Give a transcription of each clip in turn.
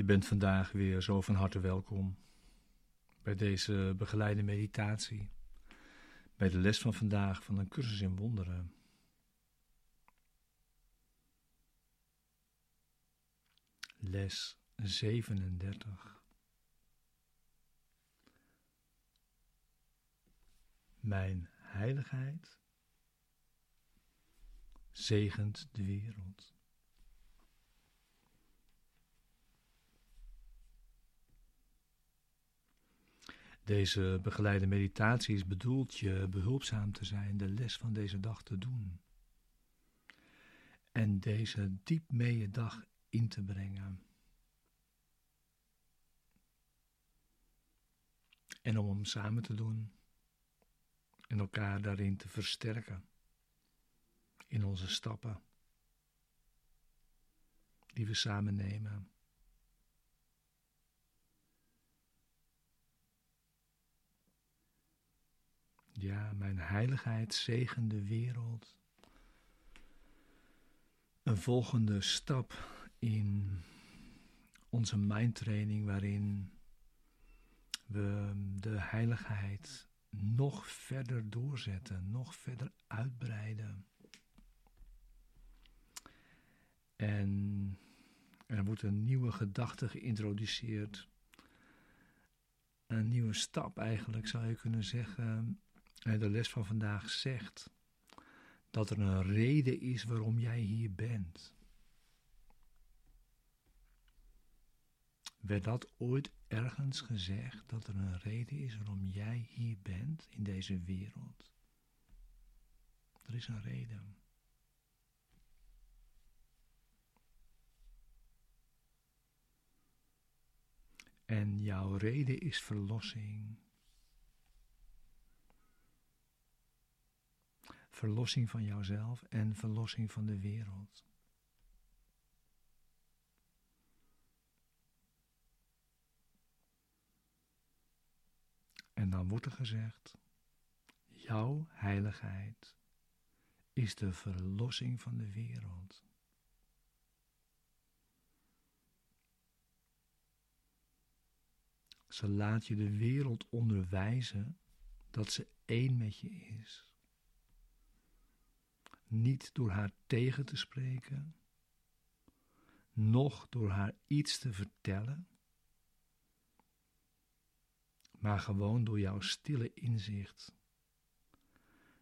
Je bent vandaag weer zo van harte welkom bij deze begeleide meditatie, bij de les van vandaag van een cursus in wonderen. Les 37. Mijn heiligheid zegent de wereld. Deze begeleide meditatie is bedoeld je behulpzaam te zijn, de les van deze dag te doen. En deze diep mee dag in te brengen. En om hem samen te doen en elkaar daarin te versterken in onze stappen die we samen nemen. Ja, mijn heiligheid zegen de wereld. Een volgende stap in onze mindtraining waarin we de heiligheid nog verder doorzetten, nog verder uitbreiden. En er wordt een nieuwe gedachte geïntroduceerd. Een nieuwe stap eigenlijk zou je kunnen zeggen. De les van vandaag zegt dat er een reden is waarom jij hier bent. Werd dat ooit ergens gezegd dat er een reden is waarom jij hier bent in deze wereld? Er is een reden. En jouw reden is verlossing. Verlossing van jouzelf en verlossing van de wereld. En dan wordt er gezegd: Jouw heiligheid is de verlossing van de wereld. Ze laat je de wereld onderwijzen dat ze één met je is. Niet door haar tegen te spreken, noch door haar iets te vertellen, maar gewoon door jouw stille inzicht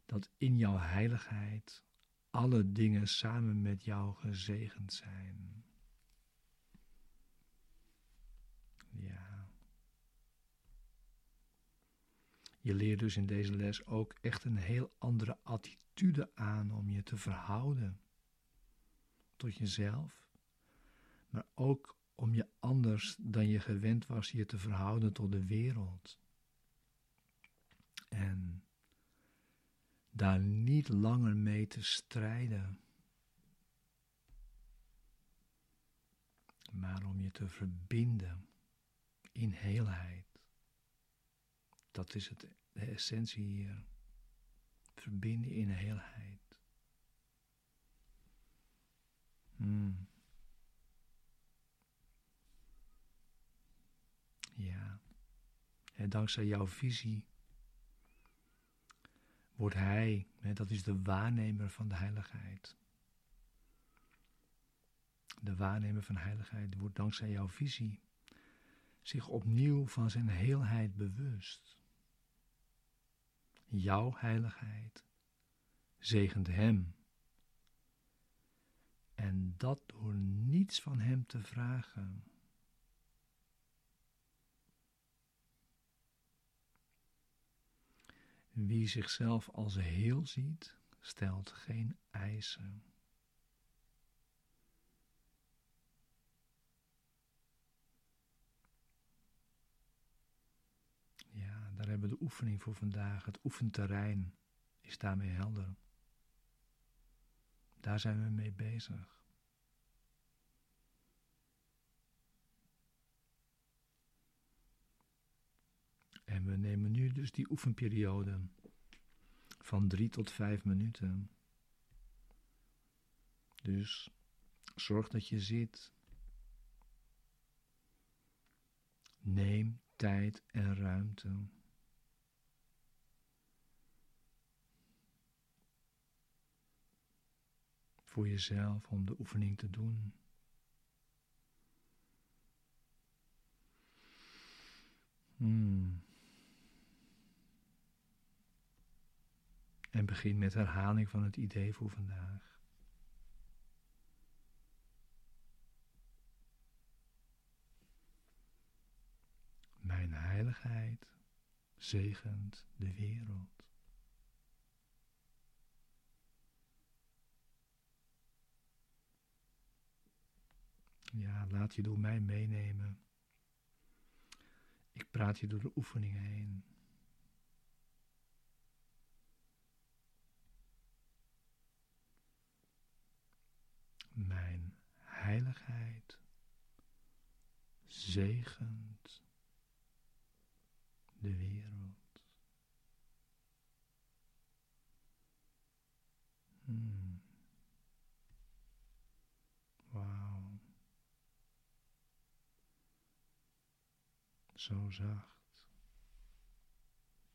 dat in jouw heiligheid alle dingen samen met jou gezegend zijn. Je leert dus in deze les ook echt een heel andere attitude aan om je te verhouden tot jezelf, maar ook om je anders dan je gewend was je te verhouden tot de wereld. En daar niet langer mee te strijden, maar om je te verbinden in heelheid. Dat is het, de essentie hier. Verbinden in heelheid. Hmm. Ja. En dankzij jouw visie wordt Hij, hè, dat is de waarnemer van de heiligheid. De waarnemer van heiligheid wordt dankzij jouw visie zich opnieuw van zijn heelheid bewust. Jouw heiligheid zegent Hem. En dat door niets van Hem te vragen. Wie zichzelf als heel ziet, stelt geen eisen. Daar hebben we de oefening voor vandaag. Het oefenterrein is daarmee helder. Daar zijn we mee bezig. En we nemen nu dus die oefenperiode van drie tot vijf minuten. Dus zorg dat je zit. Neem tijd en ruimte. Voor jezelf om de oefening te doen. Hmm. En begin met herhaling van het idee voor vandaag. Mijn heiligheid zegent de wereld. Ja, laat je door mij meenemen. Ik praat je door de oefeningen heen. Mijn heiligheid zegent de wereld. Hmm. Wauw. Zo zacht.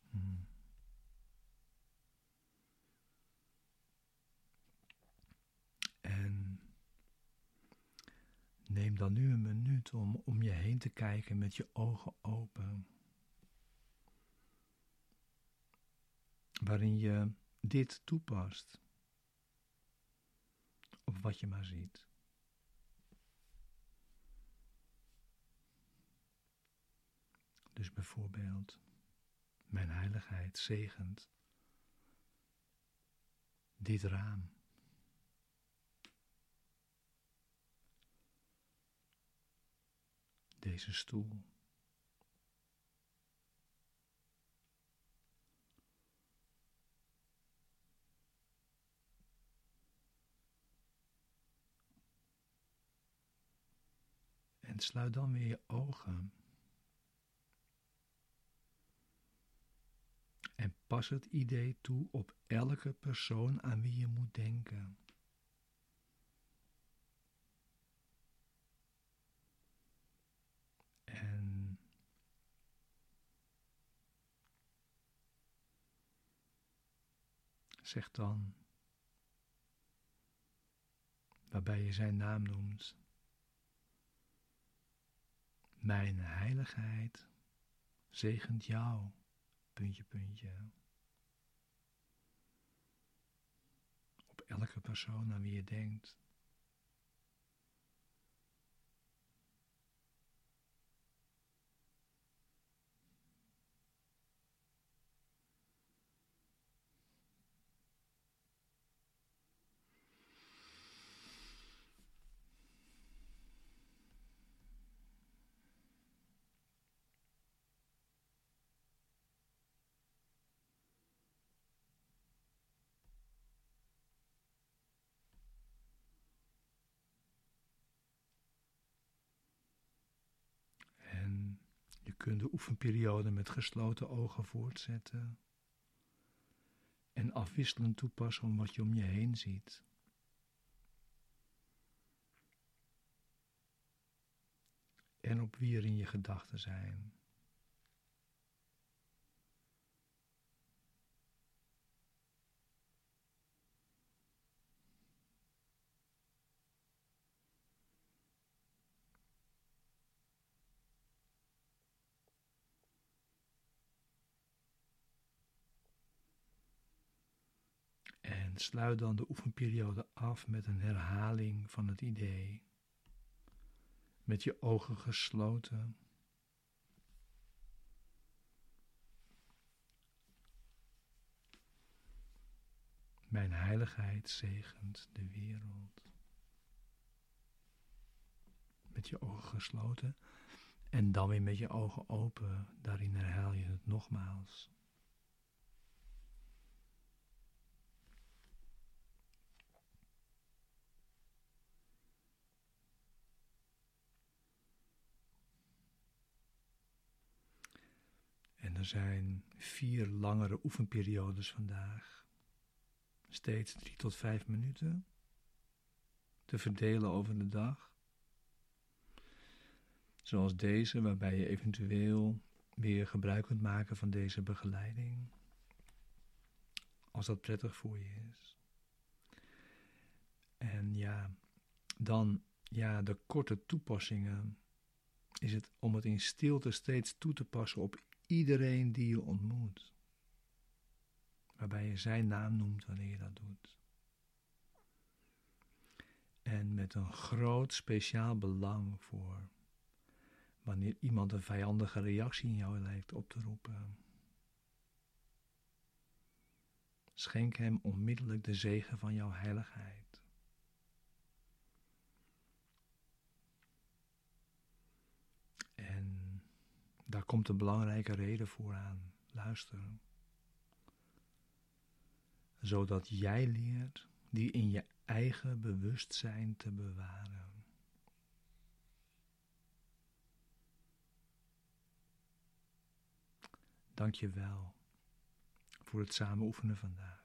Hmm. En neem dan nu een minuut om om je heen te kijken met je ogen open. waarin je dit toepast op wat je maar ziet. Dus bijvoorbeeld, mijn heiligheid zegent dit raam. Deze stoel. En sluit dan weer je ogen. En pas het idee toe op elke persoon aan wie je moet denken. En zeg dan, waarbij je zijn naam noemt, mijn heiligheid zegent jou, puntje, puntje. Elke persoon aan wie je denkt. Kunt de oefenperiode met gesloten ogen voortzetten en afwisselend toepassen om wat je om je heen ziet. En op wie er in je gedachten zijn. En sluit dan de oefenperiode af met een herhaling van het idee. Met je ogen gesloten. Mijn heiligheid zegent de wereld. Met je ogen gesloten en dan weer met je ogen open. Daarin herhaal je het nogmaals. Er zijn vier langere oefenperiodes vandaag. Steeds drie tot vijf minuten. Te verdelen over de dag. Zoals deze, waarbij je eventueel weer gebruik kunt maken van deze begeleiding. Als dat prettig voor je is. En ja, dan ja, de korte toepassingen is het om het in stilte steeds toe te passen op iedereen die je ontmoet. Waarbij je zijn naam noemt wanneer je dat doet. En met een groot speciaal belang voor wanneer iemand een vijandige reactie in jou lijkt op te roepen. Schenk hem onmiddellijk de zegen van jouw heiligheid. Daar komt een belangrijke reden voor aan. Luisteren. Zodat jij leert die in je eigen bewustzijn te bewaren. Dank je wel voor het samen oefenen vandaag.